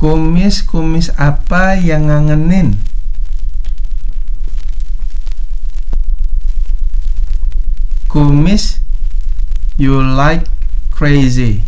Kumis-kumis apa yang ngangenin? Kumis you like crazy.